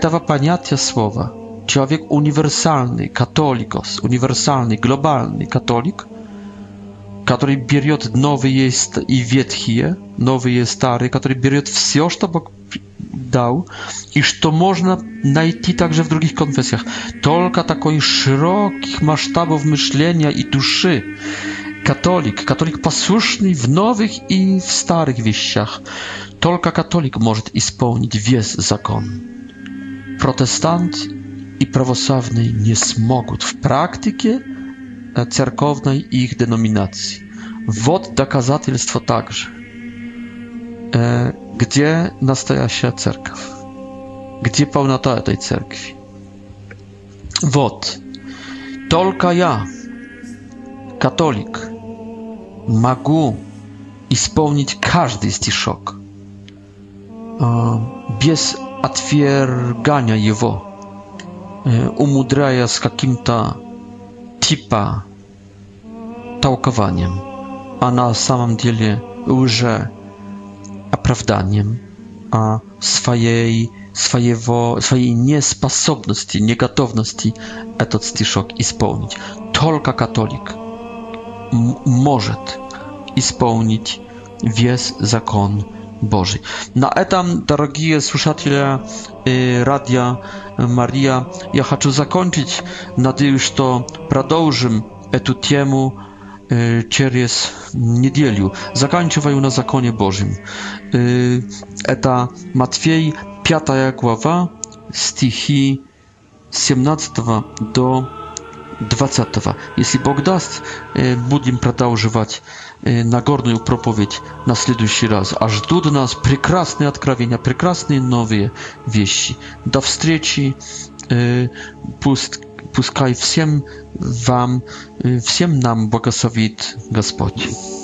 tego pojęcia słowa. Człowiek uniwersalny, katolikos, uniwersalny, globalny katolik, который берет новые и ветхие, новые и старые, который берет все, что Бог дал, и что можно найти также в других конфессиях. Только такой широких масштабов мышления и души католик, католик послушный в новых и в старых вещах. Только католик может исполнить весь закон. Протестант и православный не смогут в практике cerkownej i ich denominacji. Wod dokazatelstwo także. E, gdzie nastaja się cerkaw? Gdzie pełnota tej cerkwi? Wod. tylko ja, katolik, i spełnić każdy stiszok bez отвергания jego, умудряя с каким типа толкованием, а на самом деле уже оправданием а своей, своего, своей неспособности, неготовности этот стишок исполнить. Только католик может исполнить весь закон Boży. На этом, дорогие слушатели э, Радио Мария, я хочу закончить. Надеюсь, что продолжим эту тему э, через неделю. Заканчиваю на законе Божьем. Э, это Матфей, 5 глава, стихи 17 до 18. 20. Если Бог даст, будем продолжать Нагорную проповедь на следующий раз. А ждут нас прекрасные откровения, прекрасные новые вещи. До встречи. Пусть, пускай всем вам, всем нам благословит Господь.